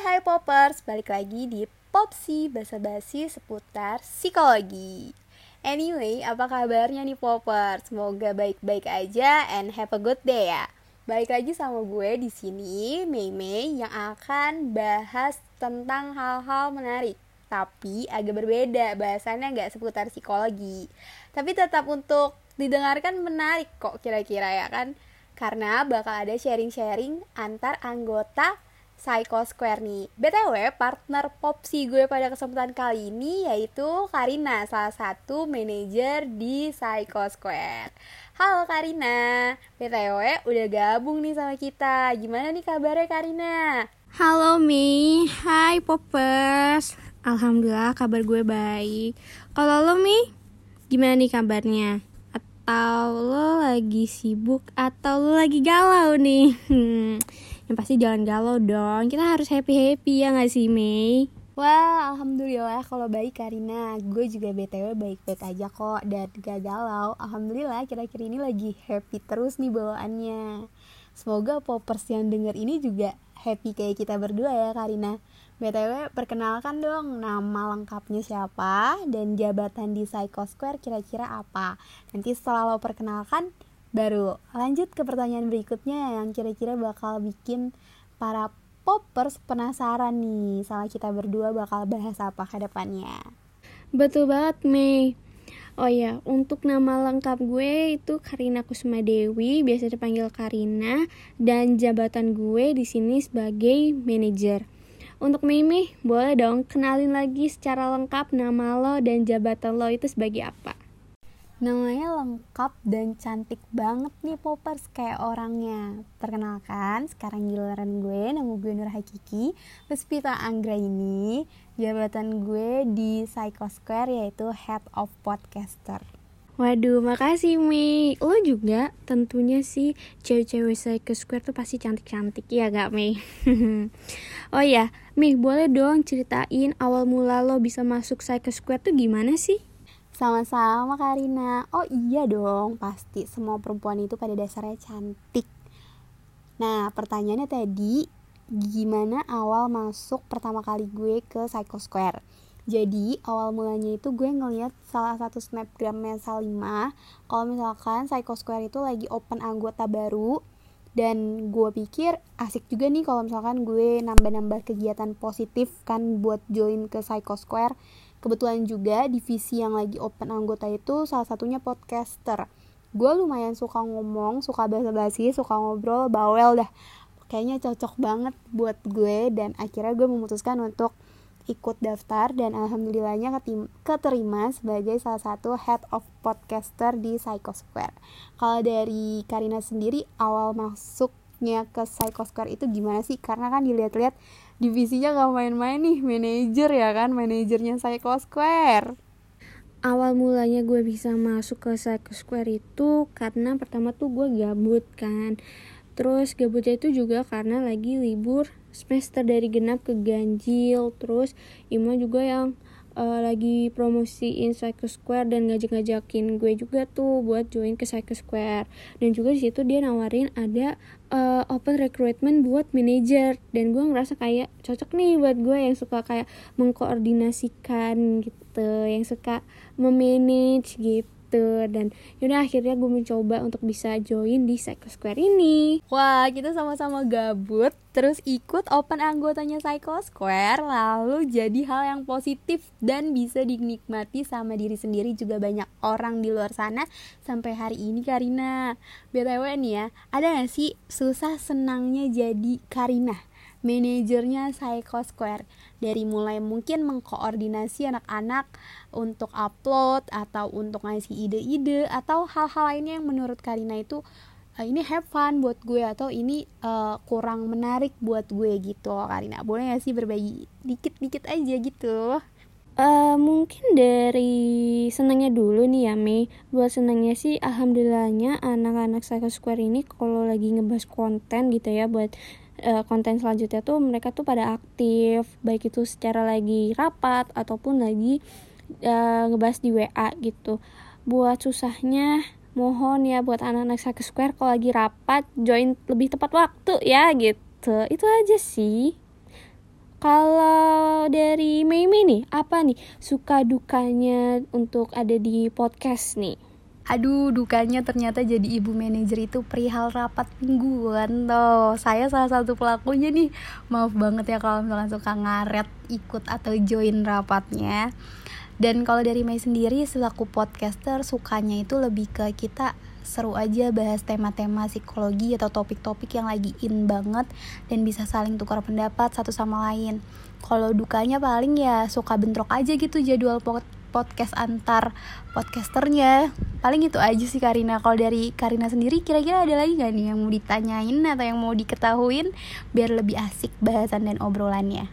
hai Poppers, balik lagi di Popsi basa-basi seputar psikologi. Anyway, apa kabarnya nih Poppers? Semoga baik-baik aja and have a good day ya. Balik lagi sama gue di sini, Mei Mei yang akan bahas tentang hal-hal menarik. Tapi agak berbeda, bahasannya nggak seputar psikologi. Tapi tetap untuk didengarkan menarik kok kira-kira ya kan? Karena bakal ada sharing-sharing antar anggota Psycho Square nih. BTW, partner popsi gue pada kesempatan kali ini yaitu Karina, salah satu manajer di Psycho Square. Halo Karina, BTW udah gabung nih sama kita. Gimana nih kabarnya Karina? Halo Mi, hai Poppers Alhamdulillah kabar gue baik Kalau lo Mi, gimana nih kabarnya? Atau lo lagi sibuk atau lo lagi galau nih? yang pasti jangan galau dong kita harus happy happy ya nggak sih Mei Wah, alhamdulillah kalau baik Karina. Gue juga BTW baik-baik aja kok dan gak galau. Alhamdulillah kira-kira ini lagi happy terus nih bawaannya. Semoga poppers yang denger ini juga happy kayak kita berdua ya Karina. BTW, perkenalkan dong nama lengkapnya siapa dan jabatan di Psycho Square kira-kira apa. Nanti setelah lo perkenalkan, baru lanjut ke pertanyaan berikutnya yang kira-kira bakal bikin para poppers penasaran nih sama kita berdua bakal bahas apa ke depannya. Betul banget Mei Oh ya, untuk nama lengkap gue itu Karina Kusuma Dewi, biasa dipanggil Karina, dan jabatan gue di sini sebagai manajer. Untuk Mimi, boleh dong kenalin lagi secara lengkap nama lo dan jabatan lo itu sebagai apa? Namanya lengkap dan cantik banget nih Poppers. Kayak orangnya. Perkenalkan, sekarang giliran gue, nama gue Nur Hakiki. Puspita Anggra ini Jabatan gue di Psycho Square yaitu Head of Podcaster. Waduh, makasih Mi. Lo juga tentunya sih cewek-cewek Psycho Square tuh pasti cantik-cantik. Ya gak Mi? oh ya, Mi boleh dong ceritain awal mula lo bisa masuk Psycho Square tuh gimana sih? Sama-sama Karina. Oh iya dong, pasti semua perempuan itu pada dasarnya cantik. Nah, pertanyaannya tadi gimana awal masuk pertama kali gue ke Psycho Square? Jadi awal mulanya itu gue ngeliat salah satu snapgramnya Salima Kalau misalkan Psycho Square itu lagi open anggota baru Dan gue pikir asik juga nih kalau misalkan gue nambah-nambah kegiatan positif kan buat join ke Psycho Square kebetulan juga divisi yang lagi open anggota itu salah satunya podcaster gue lumayan suka ngomong suka basa-basi suka ngobrol bawel dah kayaknya cocok banget buat gue dan akhirnya gue memutuskan untuk ikut daftar dan alhamdulillahnya keterima sebagai salah satu head of podcaster di Psycho Square. Kalau dari Karina sendiri awal masuknya ke Psycho Square itu gimana sih? Karena kan dilihat-lihat divisinya gak main-main nih manajer ya kan manajernya Psycho Square. Awal mulanya gue bisa masuk ke Psycho Square itu karena pertama tuh gue gabut kan. Terus gabutnya itu juga karena lagi libur semester dari genap ke ganjil. Terus Ima juga yang uh, lagi promosiin Psycho Square dan ngajak-ngajakin gue juga tuh buat join ke Psycho Square. Dan juga di situ dia nawarin ada uh, open recruitment buat manager dan gue ngerasa kayak cocok nih buat gue yang suka kayak mengkoordinasikan gitu yang suka memanage gitu gitu. Dan yaudah akhirnya gue mencoba untuk bisa join di Psycho Square ini. Wah kita sama-sama gabut terus ikut open anggotanya Psycho Square lalu jadi hal yang positif dan bisa dinikmati sama diri sendiri juga banyak orang di luar sana sampai hari ini Karina. BTW nih ya ada gak sih susah senangnya jadi Karina manajernya Psycho Square. Dari mulai mungkin mengkoordinasi anak-anak untuk upload atau untuk ngasih ide-ide atau hal-hal lainnya yang menurut Karina itu uh, ini have fun buat gue atau ini uh, kurang menarik buat gue gitu. Karina boleh gak sih berbagi dikit-dikit aja gitu? Uh, mungkin dari senangnya dulu nih ya Mei Buat senangnya sih alhamdulillahnya anak-anak Psycho Square ini kalau lagi ngebahas konten gitu ya Buat uh, konten selanjutnya tuh mereka tuh pada aktif baik itu secara lagi rapat ataupun lagi uh, ngebahas di WA gitu. Buat susahnya mohon ya buat anak-anak Sake Square kalau lagi rapat join lebih tepat waktu ya gitu. Itu aja sih. Kalau dari Mei nih, apa nih suka dukanya untuk ada di podcast nih? Aduh, dukanya ternyata jadi ibu manajer itu perihal rapat mingguan tuh. Saya salah satu pelakunya nih. Maaf banget ya kalau misalkan suka ngaret ikut atau join rapatnya. Dan kalau dari Mei sendiri selaku podcaster sukanya itu lebih ke kita seru aja bahas tema-tema psikologi atau topik-topik yang lagi in banget dan bisa saling tukar pendapat satu sama lain. Kalau dukanya paling ya suka bentrok aja gitu jadwal podcast antar podcasternya. Paling itu aja sih Karina. Kalau dari Karina sendiri kira-kira ada lagi gak nih yang mau ditanyain atau yang mau diketahuin biar lebih asik bahasan dan obrolannya?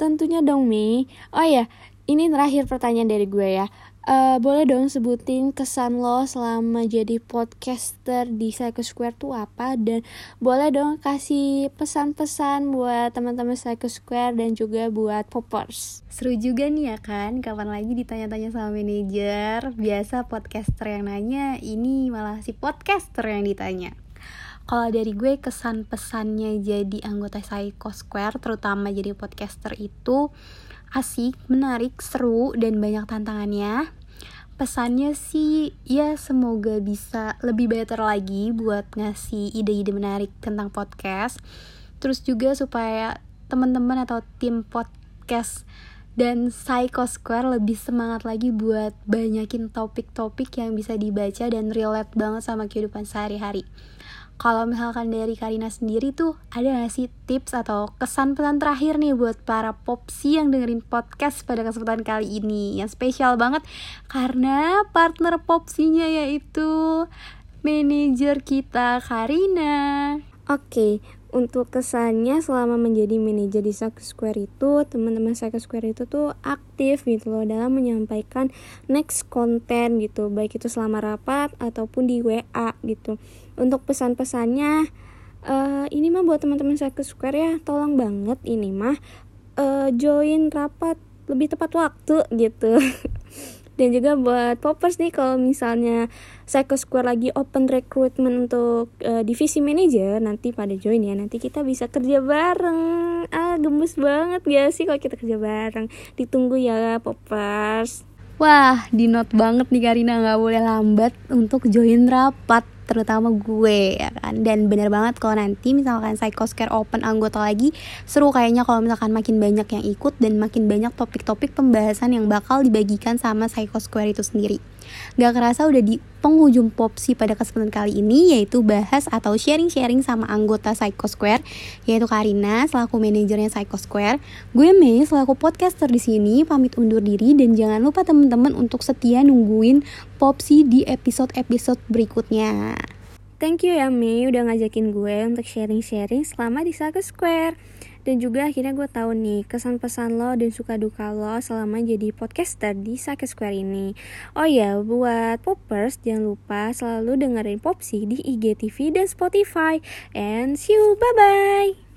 Tentunya dong Mi. Oh ya, ini terakhir pertanyaan dari gue ya Uh, boleh dong sebutin kesan lo selama jadi podcaster di Psycho Square tuh apa dan boleh dong kasih pesan-pesan buat teman-teman Psycho Square dan juga buat poppers. Seru juga nih ya kan, kapan lagi ditanya-tanya sama manajer. Biasa podcaster yang nanya, ini malah si podcaster yang ditanya. Kalau dari gue kesan pesannya jadi anggota Psycho Square, terutama jadi podcaster itu asik, menarik, seru, dan banyak tantangannya. Pesannya sih ya semoga bisa lebih better lagi buat ngasih ide-ide menarik tentang podcast. Terus juga supaya teman-teman atau tim podcast dan Psycho Square lebih semangat lagi buat banyakin topik-topik yang bisa dibaca dan relate banget sama kehidupan sehari-hari kalau misalkan dari Karina sendiri tuh ada gak sih tips atau kesan pesan terakhir nih buat para popsi yang dengerin podcast pada kesempatan kali ini yang spesial banget karena partner popsinya yaitu manajer kita Karina. Oke, untuk kesannya selama menjadi manajer di Saka Square itu teman-teman Saka Square itu tuh aktif gitu loh dalam menyampaikan next konten gitu. Baik itu selama rapat ataupun di WA gitu. Untuk pesan-pesannya uh, ini mah buat teman-teman Saka Square ya tolong banget ini mah uh, join rapat lebih tepat waktu gitu dan juga buat poppers nih kalau misalnya Psycho Square lagi open recruitment untuk uh, divisi manager nanti pada join ya. Nanti kita bisa kerja bareng. Ah gemes banget gak sih kalau kita kerja bareng? Ditunggu ya poppers Wah, di note banget nih Karina. Nggak boleh lambat untuk join rapat terutama gue ya kan? Dan bener banget kalau nanti misalkan Psychoscare open anggota lagi seru kayaknya kalau misalkan makin banyak yang ikut dan makin banyak topik-topik pembahasan yang bakal dibagikan sama Psychosquare itu sendiri Gak kerasa udah di penghujung popsi pada kesempatan kali ini yaitu bahas atau sharing-sharing sama anggota Psycho Square yaitu Karina selaku manajernya Psycho Square. Gue Mei selaku podcaster di sini pamit undur diri dan jangan lupa teman-teman untuk setia nungguin popsi di episode-episode berikutnya. Thank you ya Mei udah ngajakin gue untuk sharing-sharing selama di Psycho Square dan juga akhirnya gue tahu nih kesan pesan lo dan suka duka lo selama jadi podcaster di Sake Square ini. Oh ya buat poppers jangan lupa selalu dengerin Popsi di IGTV dan Spotify. And see you bye bye